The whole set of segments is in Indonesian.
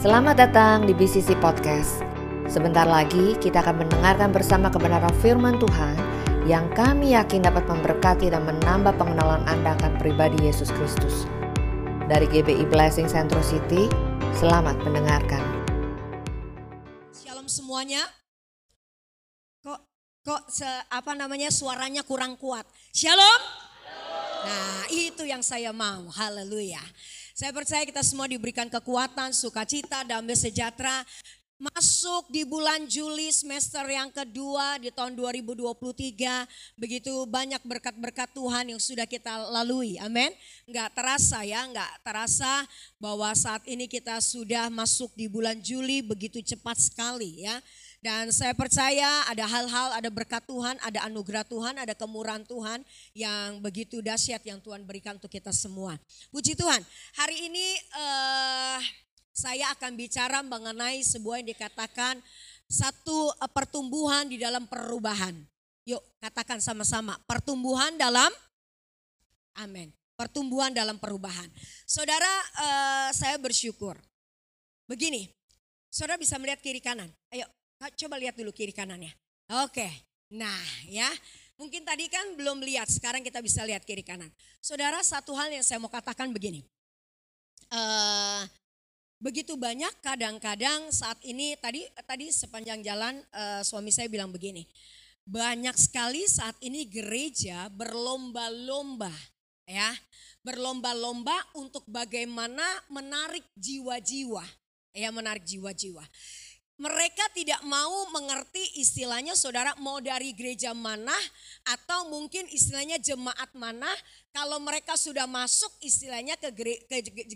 Selamat datang di BCC Podcast. Sebentar lagi kita akan mendengarkan bersama kebenaran firman Tuhan yang kami yakin dapat memberkati dan menambah pengenalan Anda akan pribadi Yesus Kristus. Dari GBI Blessing Central City, selamat mendengarkan. Shalom semuanya. Kok kok se, apa namanya suaranya kurang kuat. Shalom. Nah, itu yang saya mau. Haleluya. Saya percaya kita semua diberikan kekuatan, sukacita, damai sejahtera. Masuk di bulan Juli semester yang kedua di tahun 2023. Begitu banyak berkat-berkat Tuhan yang sudah kita lalui. Amin. Enggak terasa ya, enggak terasa bahwa saat ini kita sudah masuk di bulan Juli begitu cepat sekali ya. Dan saya percaya ada hal-hal, ada berkat Tuhan, ada anugerah Tuhan, ada kemurahan Tuhan yang begitu dahsyat yang Tuhan berikan untuk kita semua. Puji Tuhan, hari ini uh, saya akan bicara mengenai sebuah yang dikatakan satu uh, pertumbuhan di dalam perubahan. Yuk katakan sama-sama, pertumbuhan dalam, amin. Pertumbuhan dalam perubahan. Saudara, uh, saya bersyukur. Begini, saudara bisa melihat kiri kanan. Ayo Coba lihat dulu kiri kanannya. Oke, nah ya. Mungkin tadi kan belum lihat, sekarang kita bisa lihat kiri kanan. Saudara, satu hal yang saya mau katakan begini. Uh, begitu banyak kadang-kadang saat ini tadi tadi sepanjang jalan uh, suami saya bilang begini. Banyak sekali saat ini gereja berlomba-lomba ya. Berlomba-lomba untuk bagaimana menarik jiwa-jiwa. Ya, menarik jiwa-jiwa mereka tidak mau mengerti istilahnya saudara mau dari gereja mana atau mungkin istilahnya jemaat mana kalau mereka sudah masuk istilahnya ke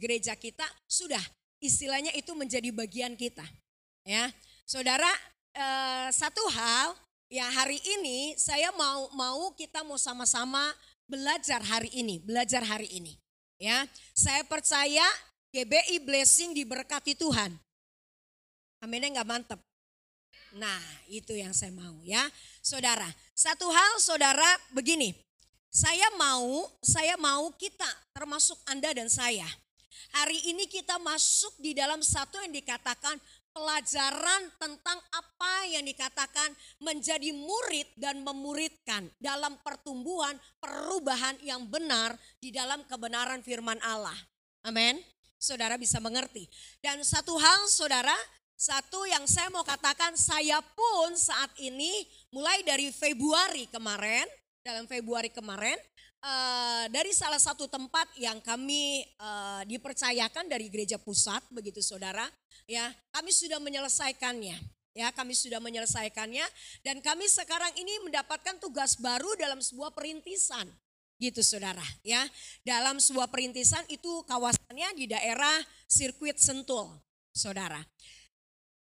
gereja kita sudah. Istilahnya itu menjadi bagian kita ya. Saudara eh, satu hal ya hari ini saya mau mau kita mau sama-sama belajar hari ini belajar hari ini ya. Saya percaya GBI Blessing diberkati Tuhan Aminnya nggak mantep. Nah itu yang saya mau ya. Saudara, satu hal saudara begini. Saya mau, saya mau kita termasuk Anda dan saya. Hari ini kita masuk di dalam satu yang dikatakan pelajaran tentang apa yang dikatakan menjadi murid dan memuridkan dalam pertumbuhan perubahan yang benar di dalam kebenaran firman Allah. Amin. Saudara bisa mengerti. Dan satu hal saudara, satu yang saya mau katakan, saya pun saat ini mulai dari Februari kemarin, dalam Februari kemarin, uh, dari salah satu tempat yang kami uh, dipercayakan dari gereja pusat, begitu saudara, ya kami sudah menyelesaikannya. Ya, kami sudah menyelesaikannya dan kami sekarang ini mendapatkan tugas baru dalam sebuah perintisan gitu saudara ya dalam sebuah perintisan itu kawasannya di daerah sirkuit Sentul saudara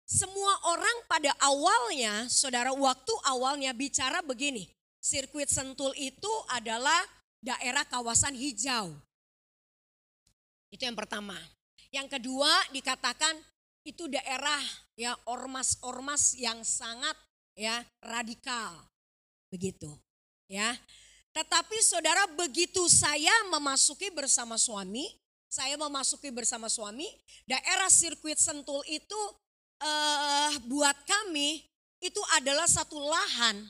semua orang pada awalnya, saudara waktu awalnya bicara begini. Sirkuit Sentul itu adalah daerah kawasan hijau. Itu yang pertama. Yang kedua dikatakan itu daerah ya ormas-ormas yang sangat ya radikal. Begitu. Ya. Tetapi saudara begitu saya memasuki bersama suami, saya memasuki bersama suami, daerah sirkuit Sentul itu uh, buat kami itu adalah satu lahan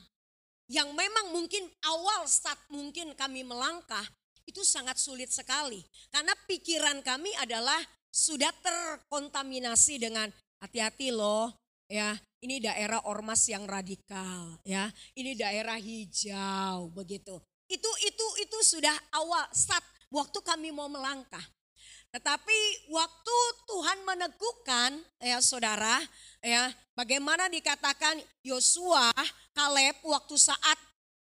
yang memang mungkin awal saat mungkin kami melangkah itu sangat sulit sekali. Karena pikiran kami adalah sudah terkontaminasi dengan hati-hati loh ya ini daerah ormas yang radikal ya ini daerah hijau begitu. Itu itu itu sudah awal saat waktu kami mau melangkah tetapi waktu Tuhan meneguhkan ya saudara ya bagaimana dikatakan Yosua Kaleb waktu saat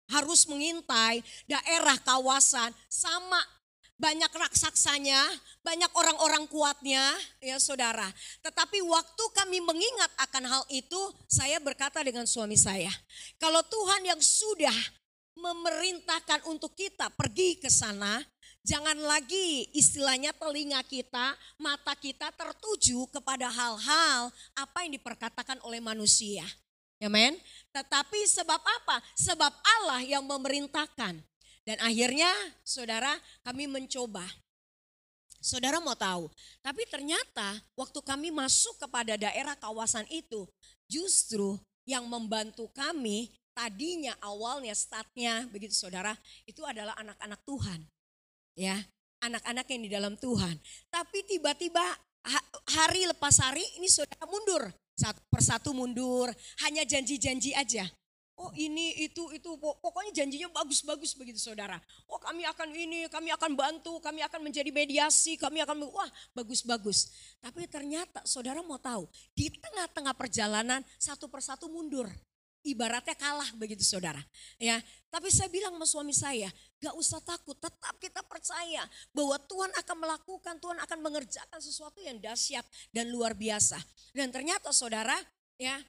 harus mengintai daerah kawasan sama banyak raksasanya, banyak orang-orang kuatnya, ya saudara. Tetapi waktu kami mengingat akan hal itu, saya berkata dengan suami saya, kalau Tuhan yang sudah memerintahkan untuk kita pergi ke sana, Jangan lagi istilahnya telinga kita, mata kita tertuju kepada hal-hal apa yang diperkatakan oleh manusia. Amen. Tetapi sebab apa? Sebab Allah yang memerintahkan. Dan akhirnya saudara kami mencoba. Saudara mau tahu, tapi ternyata waktu kami masuk kepada daerah kawasan itu, justru yang membantu kami tadinya awalnya startnya begitu saudara, itu adalah anak-anak Tuhan. Ya, anak-anak yang di dalam Tuhan. Tapi tiba-tiba hari lepas hari ini saudara mundur. Satu persatu mundur, hanya janji-janji aja. Oh ini, itu, itu, pokoknya janjinya bagus-bagus begitu saudara. Oh kami akan ini, kami akan bantu, kami akan menjadi mediasi, kami akan, wah bagus-bagus. Tapi ternyata saudara mau tahu, di tengah-tengah perjalanan satu persatu mundur. Ibaratnya kalah begitu saudara. Ya, tapi saya bilang sama suami saya, gak usah takut, tetap kita percaya bahwa Tuhan akan melakukan, Tuhan akan mengerjakan sesuatu yang dahsyat dan luar biasa. Dan ternyata saudara, ya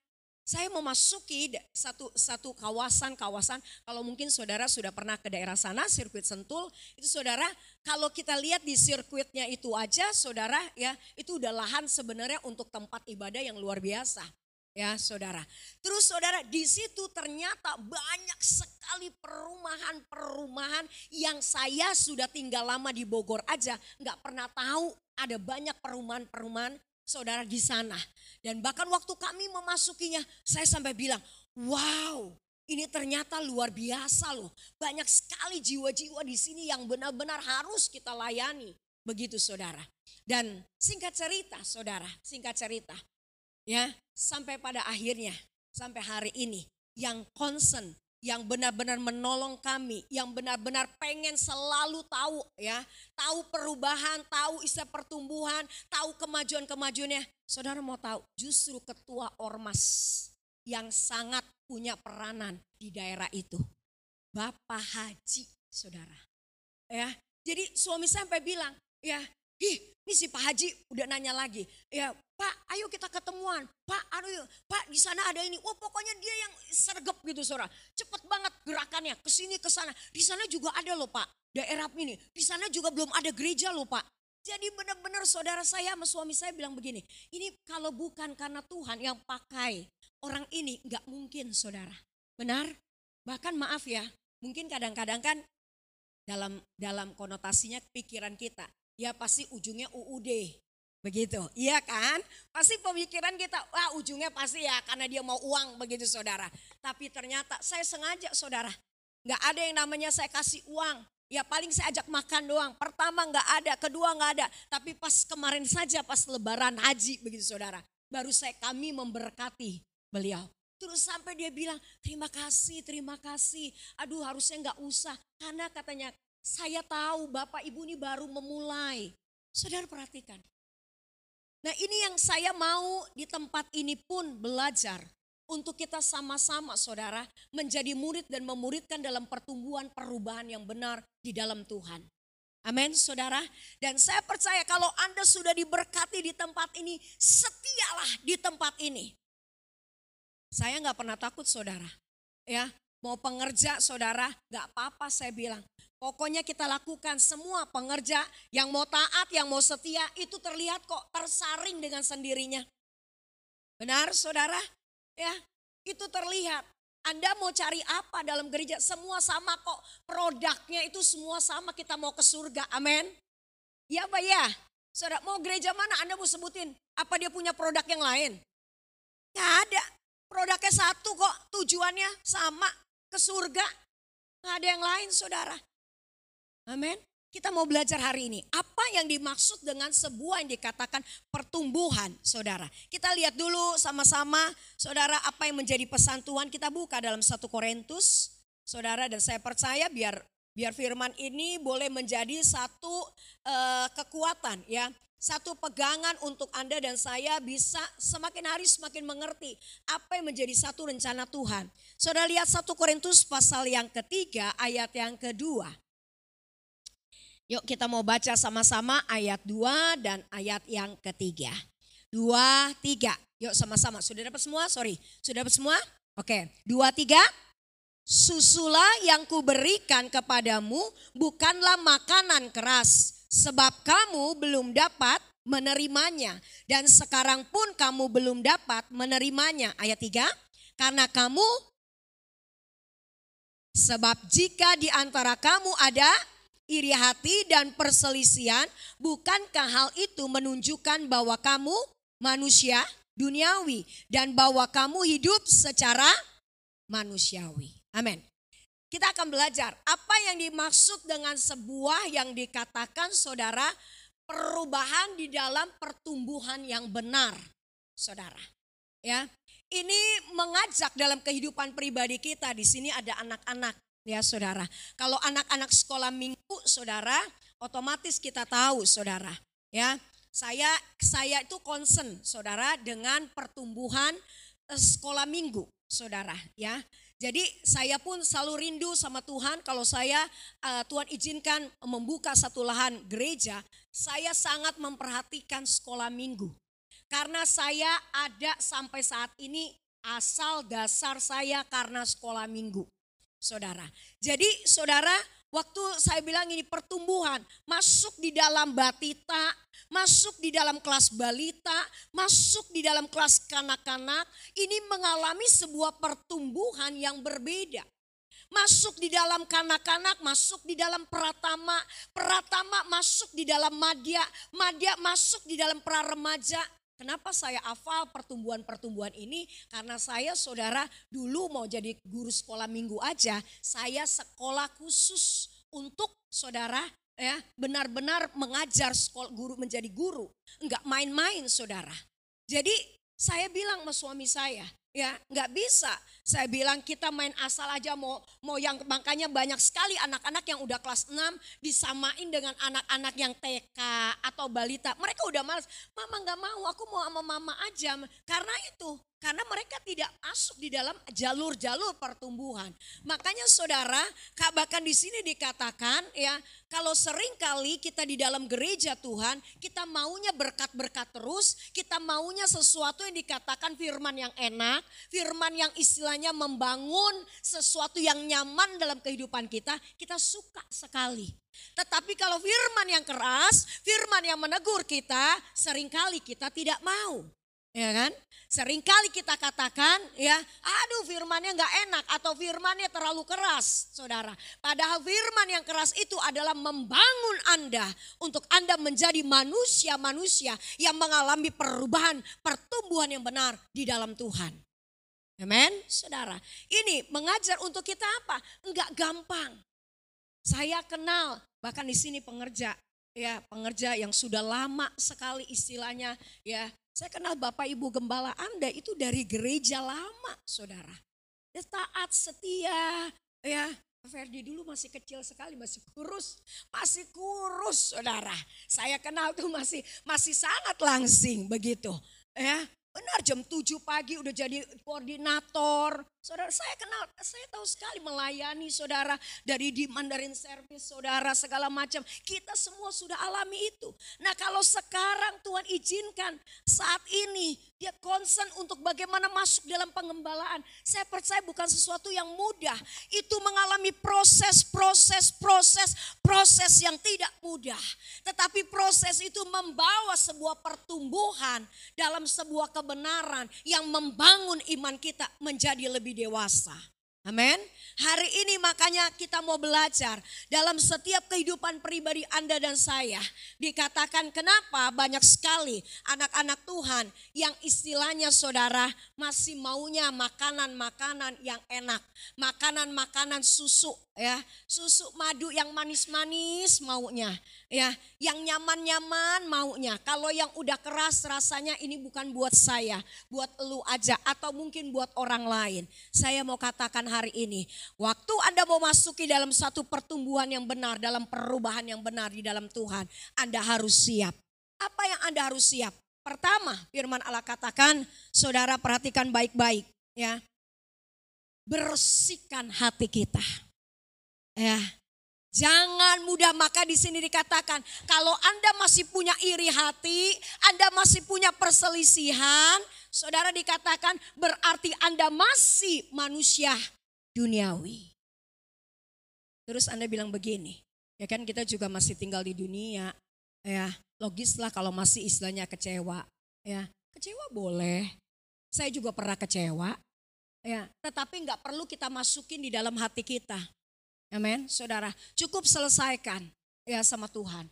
saya memasuki satu satu kawasan kawasan kalau mungkin saudara sudah pernah ke daerah sana sirkuit Sentul itu saudara kalau kita lihat di sirkuitnya itu aja saudara ya itu udah lahan sebenarnya untuk tempat ibadah yang luar biasa ya saudara. Terus saudara di situ ternyata banyak sekali perumahan-perumahan yang saya sudah tinggal lama di Bogor aja nggak pernah tahu ada banyak perumahan-perumahan saudara di sana. Dan bahkan waktu kami memasukinya, saya sampai bilang, wow ini ternyata luar biasa loh. Banyak sekali jiwa-jiwa di sini yang benar-benar harus kita layani. Begitu saudara. Dan singkat cerita saudara, singkat cerita. Ya, sampai pada akhirnya, sampai hari ini yang concern yang benar-benar menolong kami, yang benar-benar pengen selalu tahu ya, tahu perubahan, tahu istilah pertumbuhan, tahu kemajuan-kemajuannya. Saudara mau tahu, justru ketua ormas yang sangat punya peranan di daerah itu. Bapak Haji, saudara. Ya, jadi suami sampai bilang, ya, ih, ini si Pak Haji udah nanya lagi. Ya, Pak, ayo kita ketemuan. Pak, aduh, Pak di sana ada ini. Wah, pokoknya dia yang sergap gitu, saudara. Cepet banget gerakannya, ke sini ke sana. Di sana juga ada loh, Pak. Daerah ini. Di sana juga belum ada gereja loh, Pak. Jadi benar-benar saudara saya sama suami saya bilang begini, ini kalau bukan karena Tuhan yang pakai orang ini nggak mungkin saudara. Benar? Bahkan maaf ya, mungkin kadang-kadang kan dalam dalam konotasinya pikiran kita, ya pasti ujungnya UUD. Begitu, iya kan? Pasti pemikiran kita, wah ujungnya pasti ya karena dia mau uang begitu saudara. Tapi ternyata saya sengaja saudara, nggak ada yang namanya saya kasih uang. Ya paling saya ajak makan doang. Pertama nggak ada, kedua nggak ada. Tapi pas kemarin saja pas lebaran haji begitu saudara. Baru saya kami memberkati beliau. Terus sampai dia bilang terima kasih, terima kasih. Aduh harusnya nggak usah. Karena katanya saya tahu bapak ibu ini baru memulai. Saudara perhatikan. Nah ini yang saya mau di tempat ini pun belajar. Untuk kita sama-sama saudara menjadi murid dan memuridkan dalam pertumbuhan perubahan yang benar di dalam Tuhan. Amin saudara. Dan saya percaya kalau Anda sudah diberkati di tempat ini, setialah di tempat ini. Saya nggak pernah takut saudara. Ya, mau pengerja saudara, nggak apa-apa saya bilang. Pokoknya kita lakukan semua pengerja yang mau taat, yang mau setia itu terlihat kok tersaring dengan sendirinya. Benar saudara? Ya, itu terlihat. Anda mau cari apa dalam gereja? Semua sama kok. Produknya itu semua sama kita mau ke surga. Amin. Ya Pak ya? Saudara mau gereja mana Anda mau sebutin? Apa dia punya produk yang lain? Gak ada. Produknya satu kok. Tujuannya sama. Ke surga. Gak ada yang lain saudara. Amin. Kita mau belajar hari ini. Apa yang dimaksud dengan sebuah yang dikatakan pertumbuhan, saudara. Kita lihat dulu sama-sama, saudara, apa yang menjadi pesan Tuhan. Kita buka dalam satu Korintus, saudara, dan saya percaya biar biar firman ini boleh menjadi satu uh, kekuatan, ya, satu pegangan untuk Anda dan saya bisa semakin hari semakin mengerti apa yang menjadi satu rencana Tuhan. Saudara lihat satu Korintus pasal yang ketiga ayat yang kedua. Yuk kita mau baca sama-sama ayat 2 dan ayat yang ketiga. Dua, tiga. Yuk sama-sama. Sudah dapat semua? Sorry. Sudah dapat semua? Oke. Dua, tiga. Susulah yang kuberikan kepadamu bukanlah makanan keras. Sebab kamu belum dapat menerimanya. Dan sekarang pun kamu belum dapat menerimanya. Ayat tiga. Karena kamu Sebab jika di antara kamu ada iri hati dan perselisihan, bukankah hal itu menunjukkan bahwa kamu manusia duniawi dan bahwa kamu hidup secara manusiawi. Amin. Kita akan belajar apa yang dimaksud dengan sebuah yang dikatakan saudara perubahan di dalam pertumbuhan yang benar, saudara. Ya, ini mengajak dalam kehidupan pribadi kita. Di sini ada anak-anak, ya saudara. Kalau anak-anak sekolah minggu, saudara, otomatis kita tahu, saudara. Ya, saya saya itu concern, saudara, dengan pertumbuhan eh, sekolah minggu, saudara. Ya, jadi saya pun selalu rindu sama Tuhan kalau saya uh, Tuhan izinkan membuka satu lahan gereja, saya sangat memperhatikan sekolah minggu. Karena saya ada sampai saat ini asal dasar saya karena sekolah minggu. Saudara. Jadi saudara waktu saya bilang ini pertumbuhan masuk di dalam batita, masuk di dalam kelas balita, masuk di dalam kelas kanak-kanak, ini mengalami sebuah pertumbuhan yang berbeda. Masuk di dalam kanak-kanak, masuk di dalam pratama, pratama masuk di dalam madya, madya masuk di dalam praremaja, Kenapa saya hafal pertumbuhan-pertumbuhan ini? Karena saya saudara dulu mau jadi guru sekolah minggu aja, saya sekolah khusus untuk saudara ya benar-benar mengajar sekolah guru menjadi guru, enggak main-main saudara. Jadi saya bilang sama suami saya, ya nggak bisa. Saya bilang kita main asal aja mau mau yang makanya banyak sekali anak-anak yang udah kelas 6 disamain dengan anak-anak yang TK atau balita. Mereka udah males, mama nggak mau, aku mau sama mama aja. Karena itu karena mereka tidak masuk di dalam jalur-jalur pertumbuhan. Makanya saudara, bahkan di sini dikatakan ya, kalau sering kali kita di dalam gereja Tuhan, kita maunya berkat-berkat terus, kita maunya sesuatu yang dikatakan firman yang enak, firman yang istilahnya membangun sesuatu yang nyaman dalam kehidupan kita, kita suka sekali. Tetapi kalau firman yang keras, firman yang menegur kita, sering kali kita tidak mau. Ya kan? Seringkali kita katakan ya, aduh firmannya nggak enak atau firmannya terlalu keras, saudara. Padahal firman yang keras itu adalah membangun Anda untuk Anda menjadi manusia-manusia yang mengalami perubahan, pertumbuhan yang benar di dalam Tuhan. Amen, saudara. Ini mengajar untuk kita apa? Enggak gampang. Saya kenal bahkan di sini pengerja ya pengerja yang sudah lama sekali istilahnya ya saya kenal Bapak Ibu Gembala Anda itu dari gereja lama, saudara. Dia taat, setia, ya. Ferdi dulu masih kecil sekali, masih kurus, masih kurus, saudara. Saya kenal tuh masih masih sangat langsing begitu, ya. Benar jam 7 pagi udah jadi koordinator. Saudara saya kenal, saya tahu sekali melayani saudara dari di Mandarin Service saudara segala macam. Kita semua sudah alami itu. Nah kalau sekarang Tuhan izinkan saat ini dia concern untuk bagaimana masuk dalam pengembalaan. Saya percaya bukan sesuatu yang mudah. Itu mengalami proses, proses, proses, proses yang tidak mudah. Tetapi proses itu membawa sebuah pertumbuhan dalam sebuah kebenaran yang membangun iman kita menjadi lebih dewasa. Amin. Hari ini makanya kita mau belajar dalam setiap kehidupan pribadi Anda dan saya. Dikatakan kenapa banyak sekali anak-anak Tuhan yang istilahnya saudara masih maunya makanan-makanan yang enak. Makanan-makanan susu ya. Susu madu yang manis-manis maunya. Ya, yang nyaman-nyaman maunya. Kalau yang udah keras rasanya ini bukan buat saya, buat lu aja atau mungkin buat orang lain. Saya mau katakan hari ini. Waktu Anda mau masuki dalam satu pertumbuhan yang benar, dalam perubahan yang benar di dalam Tuhan, Anda harus siap. Apa yang Anda harus siap? Pertama, firman Allah katakan, saudara perhatikan baik-baik ya. Bersihkan hati kita. Ya, Jangan mudah maka di sini dikatakan kalau Anda masih punya iri hati, Anda masih punya perselisihan, saudara dikatakan berarti Anda masih manusia duniawi. Terus Anda bilang begini, ya kan kita juga masih tinggal di dunia, ya logis lah kalau masih istilahnya kecewa, ya kecewa boleh. Saya juga pernah kecewa, ya tetapi nggak perlu kita masukin di dalam hati kita. Amin, saudara. Cukup selesaikan. ya sama Tuhan.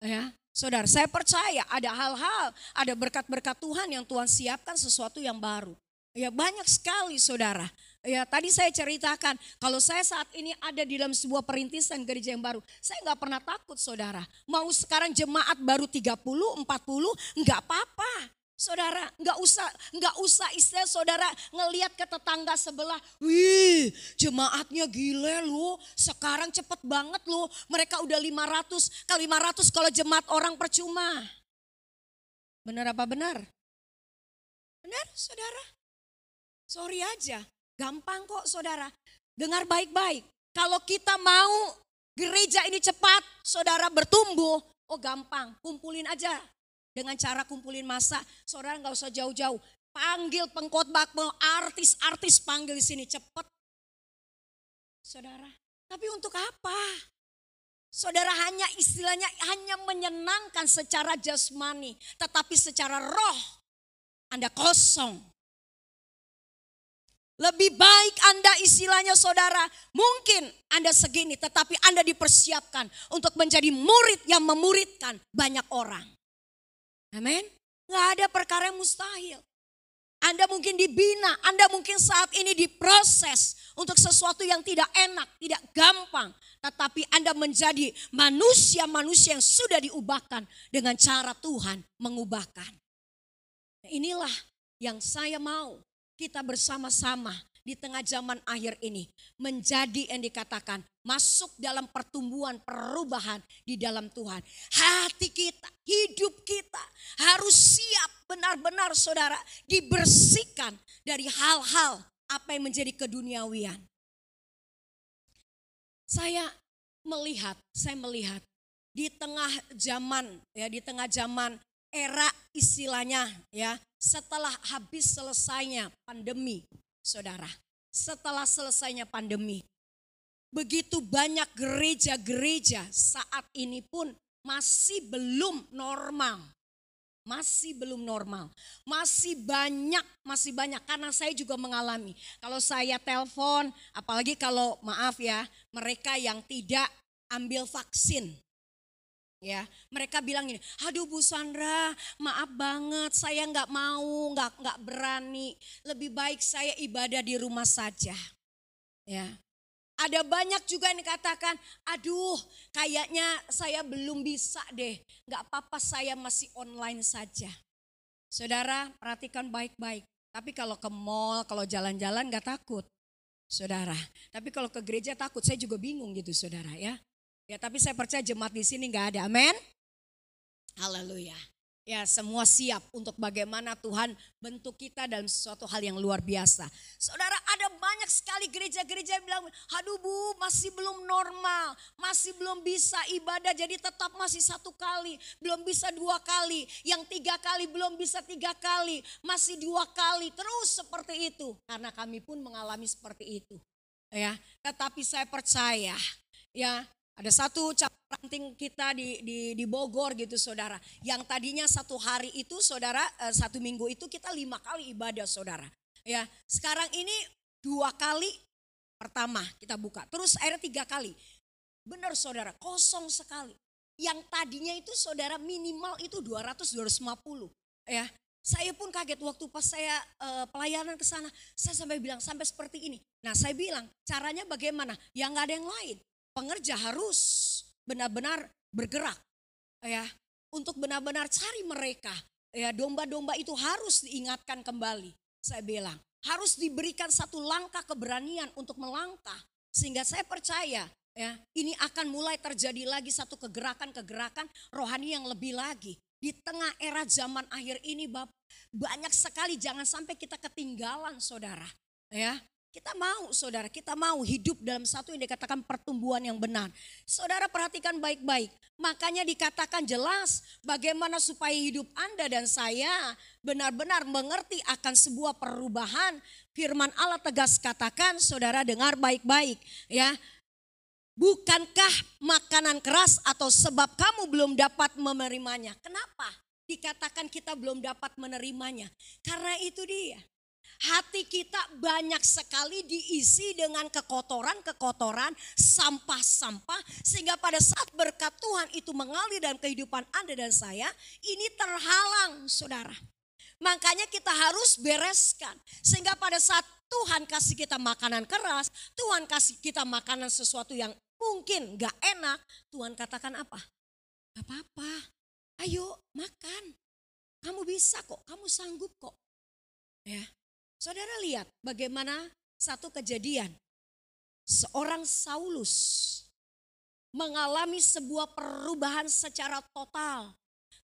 Ya, saudara, saya percaya ada hal-hal, ada berkat-berkat Tuhan yang Tuhan siapkan sesuatu yang baru. Ya banyak sekali saudara. Ya tadi saya ceritakan kalau saya saat ini ada di dalam sebuah perintisan gereja yang baru. Saya nggak pernah takut saudara. Mau sekarang jemaat baru 30, 40 nggak apa-apa. Saudara, nggak usah nggak usah istilah saudara ngelihat ke tetangga sebelah. Wih, jemaatnya gile loh. Sekarang cepet banget loh. Mereka udah 500 kali 500 kalau jemaat orang percuma. Benar apa benar? Benar, saudara? Sorry aja, gampang kok saudara. Dengar baik-baik. Kalau kita mau gereja ini cepat, saudara bertumbuh, oh gampang, kumpulin aja dengan cara kumpulin masa, saudara nggak usah jauh-jauh. Panggil pengkhotbah, artis-artis panggil di sini cepet. Saudara, tapi untuk apa? Saudara hanya istilahnya hanya menyenangkan secara jasmani, tetapi secara roh Anda kosong. Lebih baik Anda istilahnya saudara, mungkin Anda segini tetapi Anda dipersiapkan untuk menjadi murid yang memuridkan banyak orang. Amin. Gak ada perkara yang mustahil. Anda mungkin dibina, Anda mungkin saat ini diproses untuk sesuatu yang tidak enak, tidak gampang. Tetapi Anda menjadi manusia-manusia yang sudah diubahkan dengan cara Tuhan mengubahkan. Inilah yang saya mau kita bersama-sama di tengah zaman akhir ini menjadi yang dikatakan masuk dalam pertumbuhan perubahan di dalam Tuhan. Hati kita, hidup kita harus siap benar-benar saudara dibersihkan dari hal-hal apa yang menjadi keduniawian. Saya melihat, saya melihat di tengah zaman ya di tengah zaman era istilahnya ya setelah habis selesainya pandemi saudara. Setelah selesainya pandemi, begitu banyak gereja-gereja saat ini pun masih belum normal. Masih belum normal. Masih banyak, masih banyak. Karena saya juga mengalami. Kalau saya telepon, apalagi kalau maaf ya, mereka yang tidak ambil vaksin ya mereka bilang ini aduh Bu Sandra maaf banget saya nggak mau nggak nggak berani. Lebih baik saya ibadah di rumah saja. Ya. Ada banyak juga yang dikatakan aduh kayaknya saya belum bisa deh nggak apa-apa saya masih online saja. Saudara perhatikan baik-baik. Tapi kalau ke mall kalau jalan-jalan nggak takut saudara. Tapi kalau ke gereja takut saya juga bingung gitu saudara ya Ya tapi saya percaya jemaat di sini nggak ada, amin. Haleluya. Ya semua siap untuk bagaimana Tuhan bentuk kita dalam sesuatu hal yang luar biasa. Saudara ada banyak sekali gereja-gereja yang bilang, aduh bu masih belum normal, masih belum bisa ibadah jadi tetap masih satu kali, belum bisa dua kali, yang tiga kali belum bisa tiga kali, masih dua kali, terus seperti itu. Karena kami pun mengalami seperti itu. Ya, tetapi saya percaya ya ada satu ranting kita di, di, di Bogor gitu saudara. Yang tadinya satu hari itu saudara, eh, satu minggu itu kita lima kali ibadah saudara. Ya, sekarang ini dua kali pertama kita buka. Terus akhirnya tiga kali. Benar saudara, kosong sekali. Yang tadinya itu saudara minimal itu 200-250. Ya, saya pun kaget waktu pas saya uh, pelayanan ke sana, saya sampai bilang sampai seperti ini. Nah saya bilang caranya bagaimana? Ya nggak ada yang lain pengerja harus benar-benar bergerak ya untuk benar-benar cari mereka ya domba-domba itu harus diingatkan kembali saya bilang. Harus diberikan satu langkah keberanian untuk melangkah sehingga saya percaya ya ini akan mulai terjadi lagi satu kegerakan-kegerakan rohani yang lebih lagi. Di tengah era zaman akhir ini Bapak banyak sekali jangan sampai kita ketinggalan saudara ya kita mau saudara, kita mau hidup dalam satu yang dikatakan pertumbuhan yang benar. Saudara perhatikan baik-baik. Makanya dikatakan jelas bagaimana supaya hidup Anda dan saya benar-benar mengerti akan sebuah perubahan. Firman Allah tegas katakan, saudara dengar baik-baik ya. Bukankah makanan keras atau sebab kamu belum dapat menerimanya? Kenapa? Dikatakan kita belum dapat menerimanya. Karena itu dia hati kita banyak sekali diisi dengan kekotoran-kekotoran, sampah-sampah. Sehingga pada saat berkat Tuhan itu mengalir dalam kehidupan Anda dan saya, ini terhalang saudara. Makanya kita harus bereskan. Sehingga pada saat Tuhan kasih kita makanan keras, Tuhan kasih kita makanan sesuatu yang mungkin gak enak. Tuhan katakan apa? Gak apa-apa, ayo makan. Kamu bisa kok, kamu sanggup kok. Ya, Saudara lihat bagaimana satu kejadian. Seorang Saulus mengalami sebuah perubahan secara total.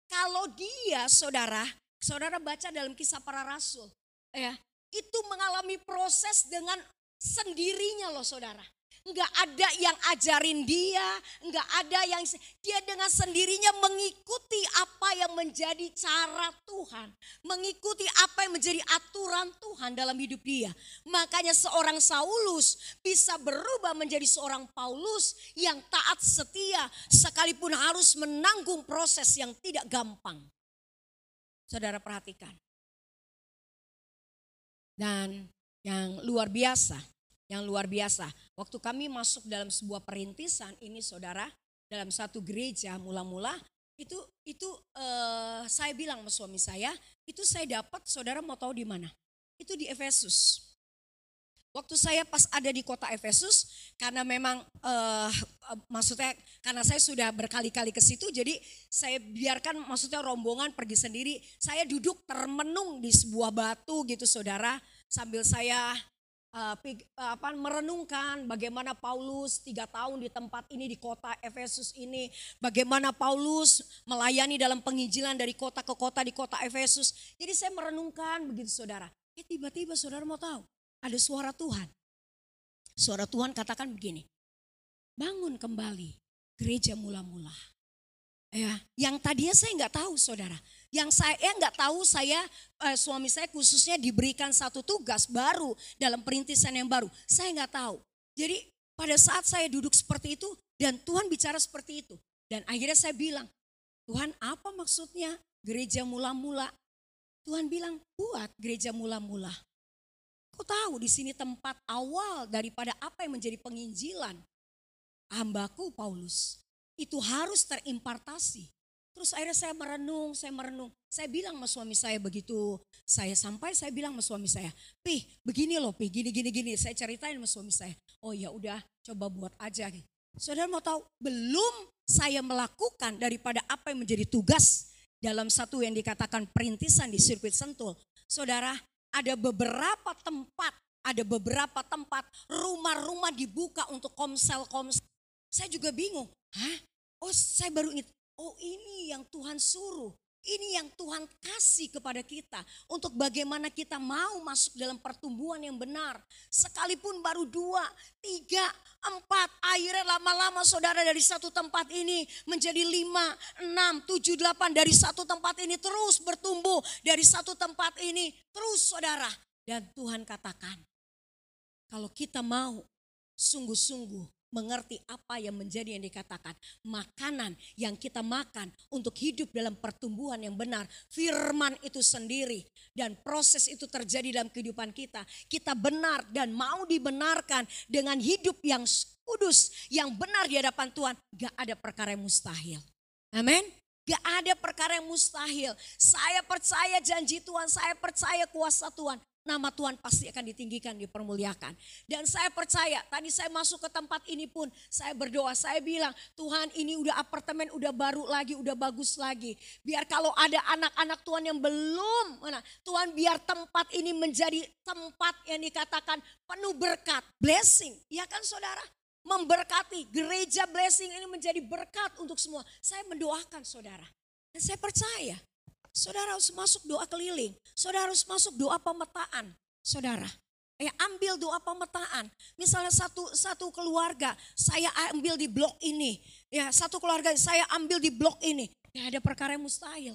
Kalau dia saudara, saudara baca dalam kisah para rasul. ya Itu mengalami proses dengan sendirinya loh saudara. Enggak ada yang ajarin dia, enggak ada yang dia dengan sendirinya mengikuti apa yang menjadi cara Tuhan, mengikuti apa yang menjadi aturan Tuhan dalam hidup dia. Makanya seorang Saulus bisa berubah menjadi seorang Paulus yang taat setia sekalipun harus menanggung proses yang tidak gampang. Saudara perhatikan. Dan yang luar biasa, yang luar biasa. Waktu kami masuk dalam sebuah perintisan ini saudara, dalam satu gereja mula-mula itu itu uh, saya bilang sama suami saya, itu saya dapat saudara mau tahu di mana? Itu di Efesus. Waktu saya pas ada di kota Efesus, karena memang uh, maksudnya karena saya sudah berkali-kali ke situ, jadi saya biarkan maksudnya rombongan pergi sendiri. Saya duduk termenung di sebuah batu gitu saudara, sambil saya uh, apa, merenungkan bagaimana Paulus tiga tahun di tempat ini di kota Efesus ini, bagaimana Paulus melayani dalam penginjilan dari kota ke kota di kota Efesus. Jadi saya merenungkan begitu saudara. Eh tiba-tiba saudara mau tahu ada suara Tuhan. Suara Tuhan katakan begini, bangun kembali gereja mula-mula. Ya, yang tadinya saya nggak tahu saudara. Yang saya nggak tahu saya eh, suami saya khususnya diberikan satu tugas baru dalam perintisan yang baru. Saya nggak tahu. Jadi pada saat saya duduk seperti itu dan Tuhan bicara seperti itu. Dan akhirnya saya bilang, Tuhan apa maksudnya gereja mula-mula? Tuhan bilang, buat gereja mula-mula. Kau tahu di sini tempat awal daripada apa yang menjadi penginjilan hambaku Paulus. Itu harus terimpartasi Terus akhirnya saya merenung, saya merenung. Saya bilang sama suami saya begitu saya sampai, saya bilang sama suami saya, Pih begini loh Pih, gini gini gini. Saya ceritain sama suami saya, oh ya udah coba buat aja. Saudara mau tahu, belum saya melakukan daripada apa yang menjadi tugas dalam satu yang dikatakan perintisan di sirkuit Sentul. Saudara, ada beberapa tempat, ada beberapa tempat rumah-rumah dibuka untuk komsel-komsel. Saya juga bingung, hah? Oh saya baru ingat, Oh ini yang Tuhan suruh. Ini yang Tuhan kasih kepada kita untuk bagaimana kita mau masuk dalam pertumbuhan yang benar. Sekalipun baru dua, tiga, empat, akhirnya lama-lama saudara dari satu tempat ini menjadi lima, enam, tujuh, delapan. Dari satu tempat ini terus bertumbuh. Dari satu tempat ini terus saudara. Dan Tuhan katakan, kalau kita mau sungguh-sungguh mengerti apa yang menjadi yang dikatakan. Makanan yang kita makan untuk hidup dalam pertumbuhan yang benar. Firman itu sendiri. Dan proses itu terjadi dalam kehidupan kita. Kita benar dan mau dibenarkan dengan hidup yang kudus. Yang benar di hadapan Tuhan. Gak ada perkara yang mustahil. Amin. Gak ada perkara yang mustahil. Saya percaya janji Tuhan, saya percaya kuasa Tuhan nama Tuhan pasti akan ditinggikan, dipermuliakan. Dan saya percaya, tadi saya masuk ke tempat ini pun, saya berdoa, saya bilang, Tuhan ini udah apartemen, udah baru lagi, udah bagus lagi. Biar kalau ada anak-anak Tuhan yang belum, mana, Tuhan biar tempat ini menjadi tempat yang dikatakan penuh berkat, blessing. Ya kan saudara? Memberkati, gereja blessing ini menjadi berkat untuk semua. Saya mendoakan saudara. Dan saya percaya Saudara harus masuk doa keliling. Saudara harus masuk doa pemetaan. Saudara, ya ambil doa pemetaan. Misalnya satu satu keluarga, saya ambil di blok ini. Ya, satu keluarga saya ambil di blok ini. Ya ada perkara yang mustahil.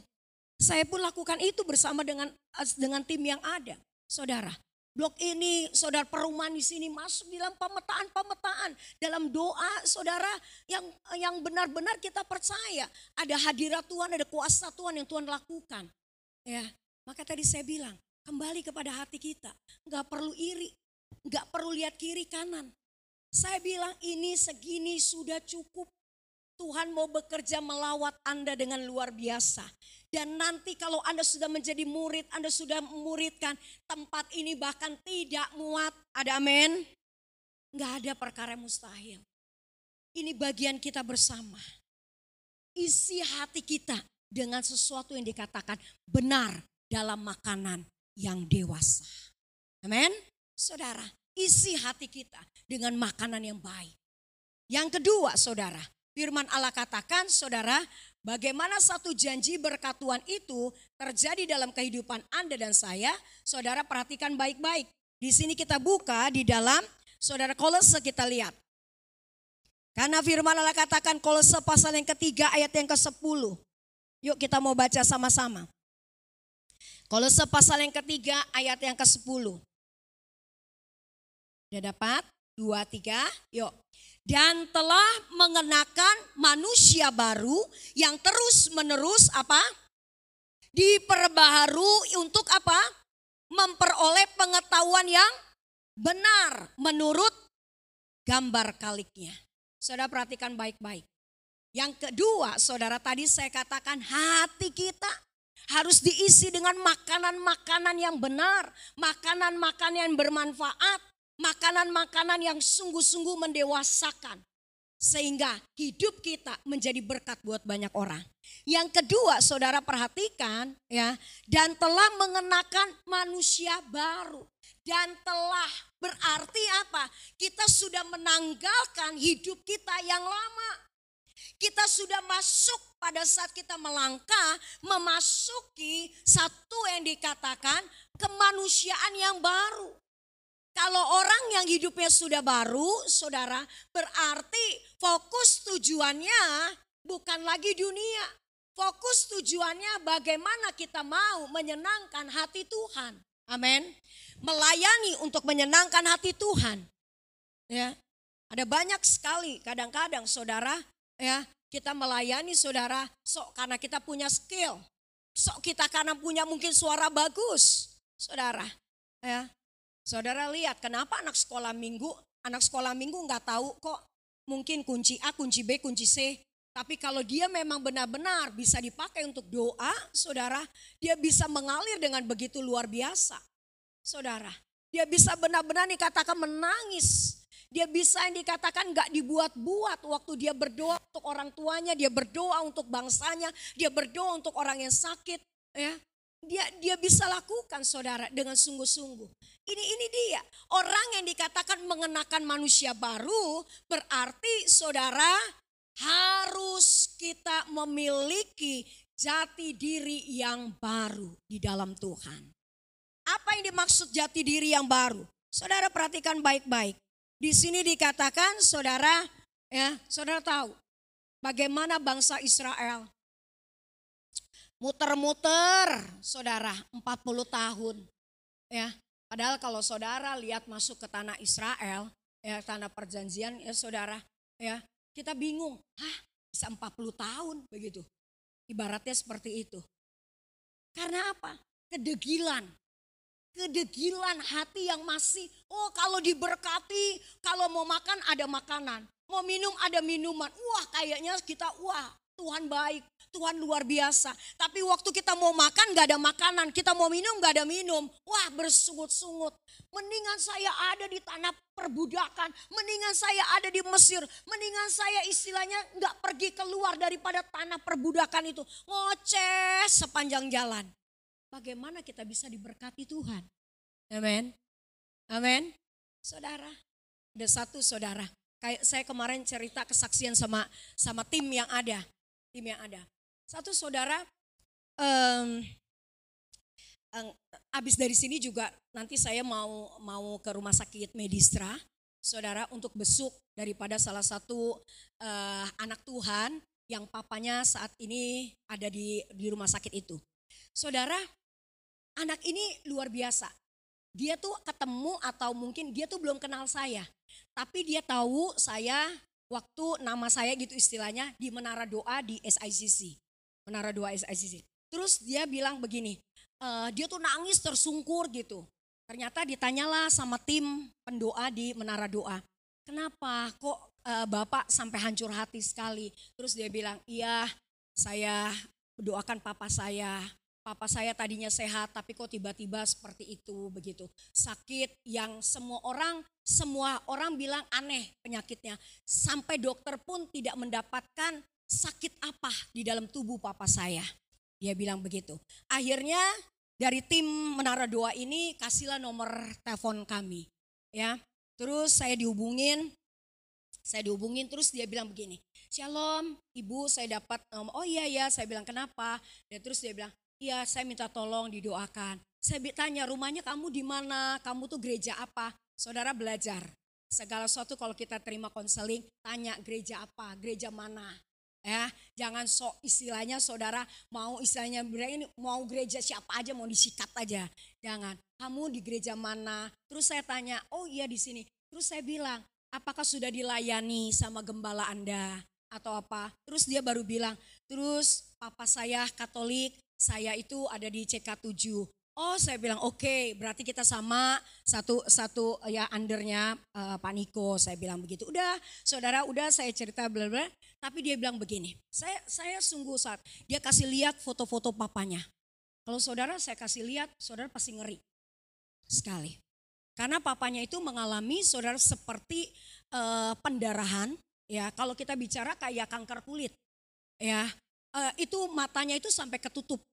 Saya pun lakukan itu bersama dengan dengan tim yang ada. Saudara, blok ini, saudara perumahan di sini masuk dalam pemetaan-pemetaan. Dalam doa saudara yang yang benar-benar kita percaya. Ada hadirat Tuhan, ada kuasa Tuhan yang Tuhan lakukan. Ya, maka tadi saya bilang, Kembali kepada hati kita. Nggak perlu iri. Nggak perlu lihat kiri kanan. Saya bilang ini segini sudah cukup. Tuhan mau bekerja melawat Anda dengan luar biasa. Dan nanti kalau Anda sudah menjadi murid, Anda sudah memuridkan tempat ini bahkan tidak muat. Ada amin? Nggak ada perkara mustahil. Ini bagian kita bersama. Isi hati kita dengan sesuatu yang dikatakan benar dalam makanan yang dewasa. Amin. Saudara, isi hati kita dengan makanan yang baik. Yang kedua, saudara, firman Allah katakan, saudara, bagaimana satu janji berkat Tuhan itu terjadi dalam kehidupan Anda dan saya, saudara perhatikan baik-baik. Di sini kita buka di dalam, saudara Kolose kita lihat. Karena firman Allah katakan Kolose pasal yang ketiga ayat yang ke-10. Yuk kita mau baca sama-sama. Kolose pasal yang ketiga ayat yang ke-10. Sudah dapat? Dua, tiga, yuk. Dan telah mengenakan manusia baru yang terus menerus apa? Diperbaharui untuk apa? Memperoleh pengetahuan yang benar menurut gambar kaliknya. Saudara perhatikan baik-baik. Yang kedua, saudara tadi saya katakan hati kita harus diisi dengan makanan-makanan yang benar, makanan-makanan yang bermanfaat, makanan-makanan yang sungguh-sungguh mendewasakan. Sehingga hidup kita menjadi berkat buat banyak orang. Yang kedua saudara perhatikan ya. Dan telah mengenakan manusia baru. Dan telah berarti apa? Kita sudah menanggalkan hidup kita yang lama. Kita sudah masuk pada saat kita melangkah memasuki satu yang dikatakan kemanusiaan yang baru. Kalau orang yang hidupnya sudah baru, saudara, berarti fokus tujuannya bukan lagi dunia. Fokus tujuannya bagaimana kita mau menyenangkan hati Tuhan. Amin. Melayani untuk menyenangkan hati Tuhan. Ya. Ada banyak sekali kadang-kadang saudara ya kita melayani saudara sok karena kita punya skill. Sok kita karena punya mungkin suara bagus. Saudara, ya. Saudara lihat kenapa anak sekolah minggu, anak sekolah minggu nggak tahu kok mungkin kunci A, kunci B, kunci C. Tapi kalau dia memang benar-benar bisa dipakai untuk doa, saudara, dia bisa mengalir dengan begitu luar biasa. Saudara, dia bisa benar-benar dikatakan menangis dia bisa yang dikatakan gak dibuat-buat waktu dia berdoa untuk orang tuanya, dia berdoa untuk bangsanya, dia berdoa untuk orang yang sakit. Ya, dia dia bisa lakukan saudara dengan sungguh-sungguh. Ini ini dia orang yang dikatakan mengenakan manusia baru berarti saudara harus kita memiliki jati diri yang baru di dalam Tuhan. Apa yang dimaksud jati diri yang baru? Saudara perhatikan baik-baik. Di sini dikatakan saudara ya, saudara tahu bagaimana bangsa Israel muter-muter saudara 40 tahun ya. Padahal kalau saudara lihat masuk ke tanah Israel, ya tanah perjanjian ya saudara, ya kita bingung, hah bisa 40 tahun begitu. Ibaratnya seperti itu. Karena apa? Kedegilan, kedegilan hati yang masih, oh kalau diberkati, kalau mau makan ada makanan, mau minum ada minuman. Wah kayaknya kita, wah Tuhan baik, Tuhan luar biasa. Tapi waktu kita mau makan gak ada makanan, kita mau minum gak ada minum. Wah bersungut-sungut. Mendingan saya ada di tanah perbudakan, mendingan saya ada di Mesir, mendingan saya istilahnya gak pergi keluar daripada tanah perbudakan itu. Ngoceh sepanjang jalan. Bagaimana kita bisa diberkati Tuhan? Amin. Amin. Saudara, ada satu saudara. Kayak saya kemarin cerita kesaksian sama sama tim yang ada, tim yang ada. Satu saudara, um, um, abis dari sini juga nanti saya mau mau ke rumah sakit Medistra, saudara untuk besuk daripada salah satu uh, anak Tuhan yang papanya saat ini ada di di rumah sakit itu. Saudara, anak ini luar biasa. Dia tuh ketemu atau mungkin dia tuh belum kenal saya. Tapi dia tahu saya waktu nama saya gitu istilahnya di Menara Doa di SICC. Menara Doa SICC. Terus dia bilang begini, uh, dia tuh nangis tersungkur gitu. Ternyata ditanyalah sama tim pendoa di Menara Doa. Kenapa kok uh, Bapak sampai hancur hati sekali? Terus dia bilang, iya saya doakan papa saya. Papa saya tadinya sehat tapi kok tiba-tiba seperti itu begitu. Sakit yang semua orang semua orang bilang aneh penyakitnya. Sampai dokter pun tidak mendapatkan sakit apa di dalam tubuh papa saya. Dia bilang begitu. Akhirnya dari tim Menara Doa ini kasihlah nomor telepon kami. Ya. Terus saya dihubungin saya dihubungin terus dia bilang begini, Shalom ibu saya dapat, oh iya ya saya bilang kenapa. Dan terus dia bilang, iya saya minta tolong didoakan. Saya tanya rumahnya kamu di mana, kamu tuh gereja apa. Saudara belajar, segala sesuatu kalau kita terima konseling, tanya gereja apa, gereja mana. Ya, jangan sok istilahnya saudara mau istilahnya ini mau gereja siapa aja mau disikat aja. Jangan. Kamu di gereja mana? Terus saya tanya, "Oh iya di sini." Terus saya bilang, apakah sudah dilayani sama gembala Anda atau apa. Terus dia baru bilang, terus papa saya Katolik, saya itu ada di CK7. Oh saya bilang oke okay, berarti kita sama satu satu ya undernya uh, Pak Niko. Saya bilang begitu. Udah saudara udah saya cerita bla bla. Tapi dia bilang begini saya saya sungguh saat dia kasih lihat foto-foto papanya. Kalau saudara saya kasih lihat saudara pasti ngeri sekali. Karena papanya itu mengalami saudara seperti uh, pendarahan, ya. Kalau kita bicara kayak kanker kulit, ya. Uh, itu matanya itu sampai ketutup,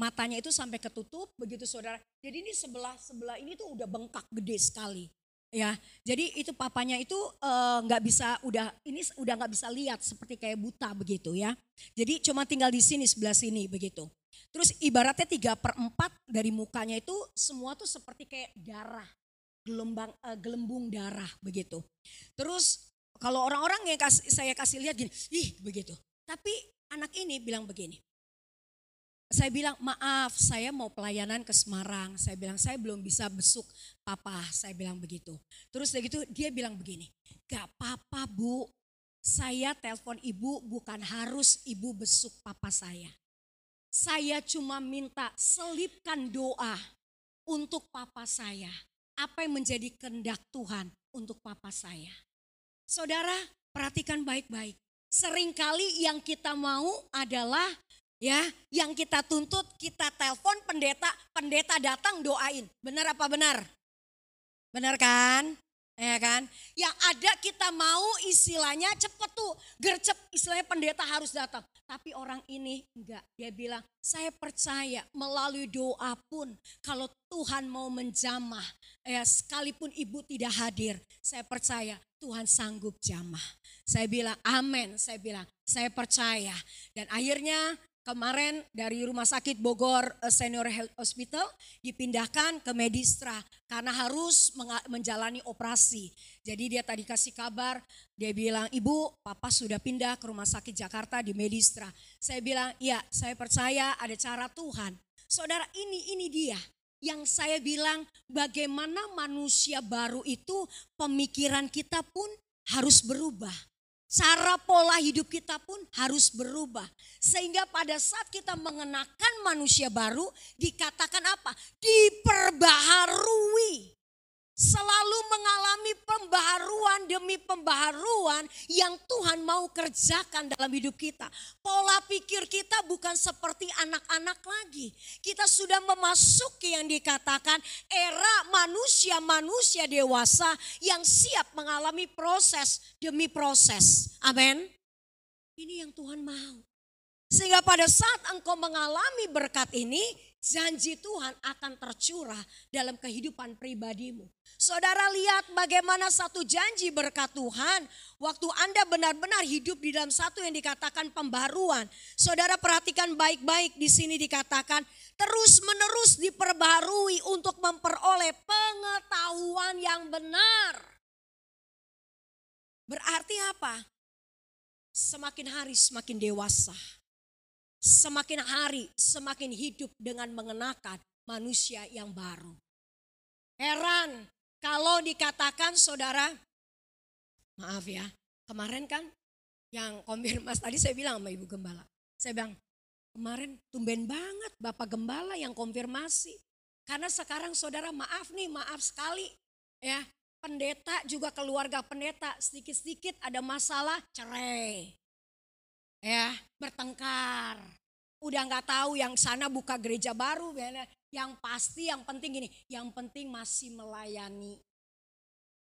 matanya itu sampai ketutup begitu saudara. Jadi ini sebelah sebelah ini tuh udah bengkak gede sekali, ya. Jadi itu papanya itu eh, nggak uh, bisa udah ini udah nggak bisa lihat seperti kayak buta begitu ya. Jadi cuma tinggal di sini sebelah sini begitu. Terus ibaratnya tiga per empat dari mukanya itu semua tuh seperti kayak darah gelembang uh, gelembung darah begitu. Terus kalau orang-orang yang kasih, saya kasih lihat gini, ih begitu. Tapi anak ini bilang begini. Saya bilang maaf saya mau pelayanan ke Semarang. Saya bilang saya belum bisa besuk papa. Saya bilang begitu. Terus begitu dia bilang begini. Gak apa-apa bu. Saya telepon ibu bukan harus ibu besuk papa saya. Saya cuma minta selipkan doa untuk papa saya apa yang menjadi kehendak Tuhan untuk papa saya. Saudara, perhatikan baik-baik. Seringkali yang kita mau adalah ya, yang kita tuntut, kita telepon pendeta, pendeta datang doain. Benar apa benar? Benar kan? Ya kan? Yang ada kita mau istilahnya cepet tuh, gercep istilahnya pendeta harus datang. Tapi orang ini enggak, dia bilang saya percaya melalui doa pun kalau Tuhan mau menjamah, ya sekalipun ibu tidak hadir, saya percaya Tuhan sanggup jamah. Saya bilang amin, saya bilang saya percaya. Dan akhirnya kemarin dari Rumah Sakit Bogor eh, Senior Health Hospital dipindahkan ke Medistra karena harus menjalani operasi. Jadi dia tadi kasih kabar, dia bilang, ibu papa sudah pindah ke Rumah Sakit Jakarta di Medistra. Saya bilang, iya saya percaya ada cara Tuhan. Saudara ini, ini dia yang saya bilang bagaimana manusia baru itu pemikiran kita pun harus berubah cara pola hidup kita pun harus berubah. Sehingga pada saat kita mengenakan manusia baru dikatakan apa? Diperbaharui selalu mengalami pembaharuan demi pembaharuan yang Tuhan mau kerjakan dalam hidup kita. Pola pikir kita bukan seperti anak-anak lagi. Kita sudah memasuki yang dikatakan era manusia-manusia dewasa yang siap mengalami proses demi proses. Amin. Ini yang Tuhan mau. Sehingga pada saat engkau mengalami berkat ini, janji Tuhan akan tercurah dalam kehidupan pribadimu. Saudara lihat bagaimana satu janji berkat Tuhan waktu Anda benar-benar hidup di dalam satu yang dikatakan pembaruan. Saudara perhatikan baik-baik di sini dikatakan terus-menerus diperbarui untuk memperoleh pengetahuan yang benar. Berarti apa? Semakin hari semakin dewasa semakin hari semakin hidup dengan mengenakan manusia yang baru. Heran kalau dikatakan saudara, maaf ya, kemarin kan yang konfirmasi tadi saya bilang sama Ibu Gembala. Saya bilang, kemarin tumben banget Bapak Gembala yang konfirmasi. Karena sekarang saudara maaf nih, maaf sekali. Ya, pendeta juga keluarga pendeta sedikit-sedikit ada masalah cerai. Ya, bertengkar. Udah nggak tahu yang sana buka gereja baru. Yang pasti yang penting gini, yang penting masih melayani.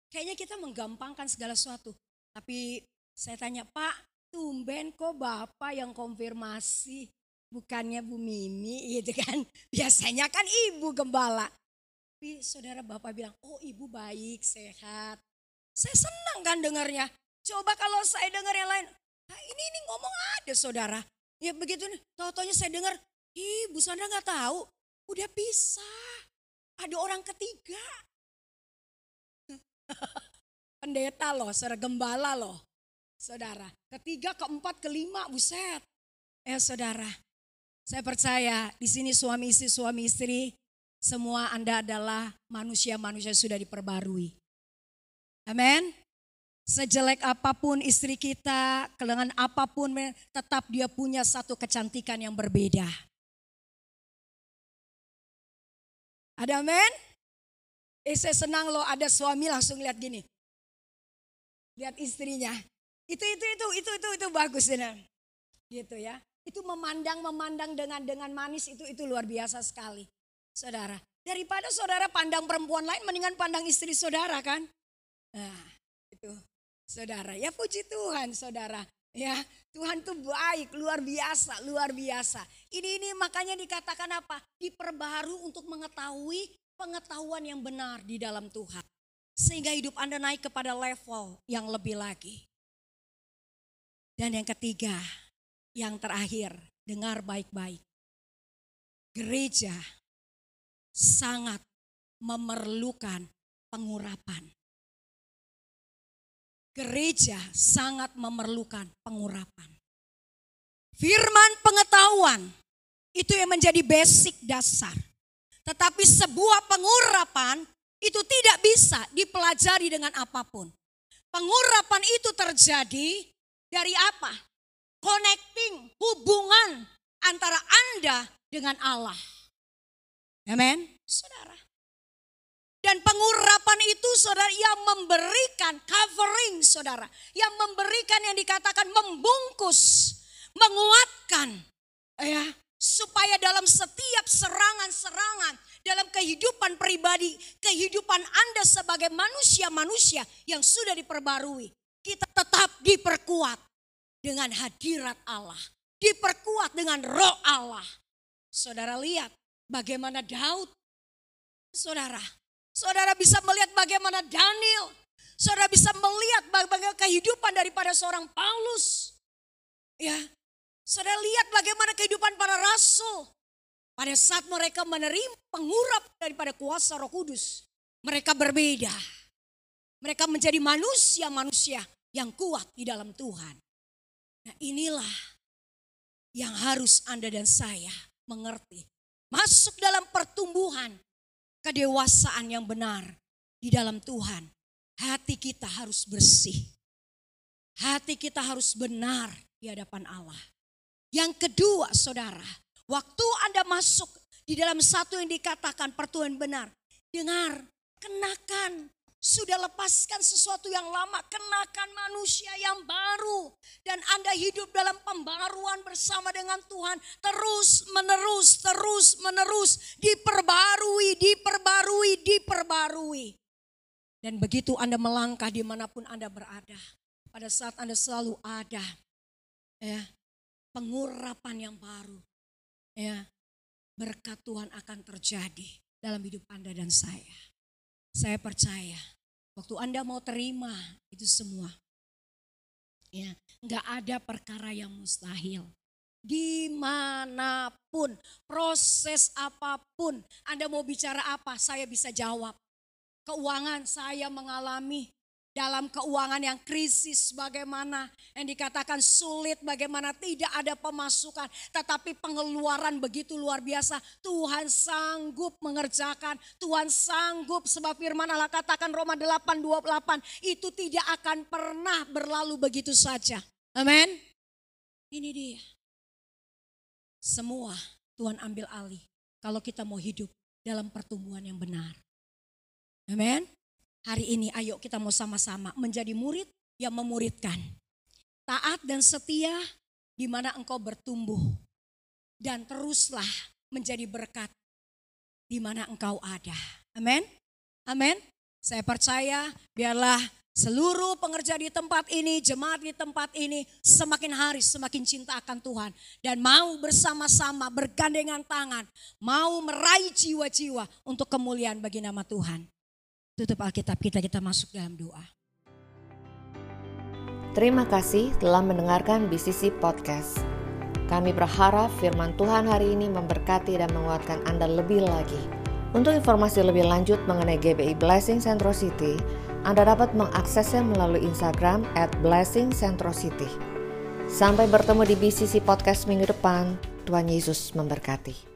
Kayaknya kita menggampangkan segala sesuatu. Tapi saya tanya, Pak, tumben kok Bapak yang konfirmasi bukannya Bu Mimi gitu kan. Biasanya kan ibu gembala. Tapi saudara bapak bilang, oh ibu baik, sehat. Saya senang kan dengarnya. Coba kalau saya dengar yang lain, nah ini ini ngomong ada saudara. Ya begitu nih, tau-taunya saya dengar, ibu Sandra nggak tahu, udah bisa. Ada orang ketiga. Pendeta loh, saudara gembala loh. Saudara, ketiga, keempat, kelima, buset. Eh saudara, saya percaya di sini suami istri, suami istri, semua Anda adalah manusia-manusia sudah diperbarui. Amin. Sejelek apa pun istri kita, dengan apa pun, tetap dia punya satu kecantikan yang berbeda. Ada amin? Eh saya senang loh ada suami langsung lihat gini. Lihat istrinya. Itu itu itu itu itu itu bagus benar. Gitu ya. Itu memandang-memandang dengan dengan manis itu itu luar biasa sekali. Saudara, daripada saudara pandang perempuan lain mendingan pandang istri saudara kan? Nah, itu saudara. Ya puji Tuhan saudara. Ya, Tuhan tuh baik, luar biasa, luar biasa. Ini ini makanya dikatakan apa? Diperbaharui untuk mengetahui pengetahuan yang benar di dalam Tuhan. Sehingga hidup Anda naik kepada level yang lebih lagi. Dan yang ketiga, yang terakhir, dengar baik-baik. Gereja sangat memerlukan pengurapan. Gereja sangat memerlukan pengurapan. Firman pengetahuan itu yang menjadi basic dasar. Tetapi sebuah pengurapan itu tidak bisa dipelajari dengan apa pun. Pengurapan itu terjadi dari apa? connecting, hubungan antara Anda dengan Allah. Amin. Saudara. Dan pengurapan itu saudara yang memberikan covering saudara. Yang memberikan yang dikatakan membungkus, menguatkan. ya Supaya dalam setiap serangan-serangan dalam kehidupan pribadi, kehidupan Anda sebagai manusia-manusia yang sudah diperbarui. Kita tetap diperkuat dengan hadirat Allah. Diperkuat dengan roh Allah. Saudara lihat bagaimana Daud. Saudara, saudara bisa melihat bagaimana Daniel. Saudara bisa melihat bagaimana kehidupan daripada seorang Paulus. Ya, saudara lihat bagaimana kehidupan para rasul. Pada saat mereka menerima pengurap daripada kuasa roh kudus. Mereka berbeda. Mereka menjadi manusia-manusia yang kuat di dalam Tuhan. Nah inilah yang harus Anda dan saya mengerti. Masuk dalam pertumbuhan kedewasaan yang benar di dalam Tuhan. Hati kita harus bersih. Hati kita harus benar di hadapan Allah. Yang kedua saudara, waktu Anda masuk di dalam satu yang dikatakan pertumbuhan benar. Dengar, kenakan sudah lepaskan sesuatu yang lama, kenakan manusia yang baru. Dan Anda hidup dalam pembaruan bersama dengan Tuhan. Terus menerus, terus menerus. Diperbarui, diperbarui, diperbarui. Dan begitu Anda melangkah di mana pun Anda berada. Pada saat Anda selalu ada. ya Pengurapan yang baru. ya Berkat Tuhan akan terjadi dalam hidup Anda dan saya. Saya percaya Waktu Anda mau terima itu semua. Ya, nggak ada perkara yang mustahil. Di mana pun, proses apa pun, Anda mau bicara apa, saya bisa jawab. Keuangan saya mengalami dalam keuangan yang krisis bagaimana yang dikatakan sulit bagaimana tidak ada pemasukan tetapi pengeluaran begitu luar biasa Tuhan sanggup mengerjakan Tuhan sanggup sebab firman Allah katakan Roma 8:28 itu tidak akan pernah berlalu begitu saja amin ini dia semua Tuhan ambil alih kalau kita mau hidup dalam pertumbuhan yang benar. Amin. Hari ini ayo kita mau sama-sama menjadi murid yang memuridkan. Taat dan setia di mana engkau bertumbuh. Dan teruslah menjadi berkat di mana engkau ada. Amin. Amin. Saya percaya biarlah Seluruh pengerja di tempat ini, jemaat di tempat ini semakin hari semakin cinta akan Tuhan. Dan mau bersama-sama bergandengan tangan. Mau meraih jiwa-jiwa untuk kemuliaan bagi nama Tuhan. Tutup Alkitab kita, kita masuk dalam doa. Terima kasih telah mendengarkan BCC Podcast. Kami berharap firman Tuhan hari ini memberkati dan menguatkan Anda lebih lagi. Untuk informasi lebih lanjut mengenai GBI Blessing Central City, anda dapat mengaksesnya melalui Instagram at Blessing Centro City. Sampai bertemu di BCC Podcast minggu depan. Tuhan Yesus memberkati.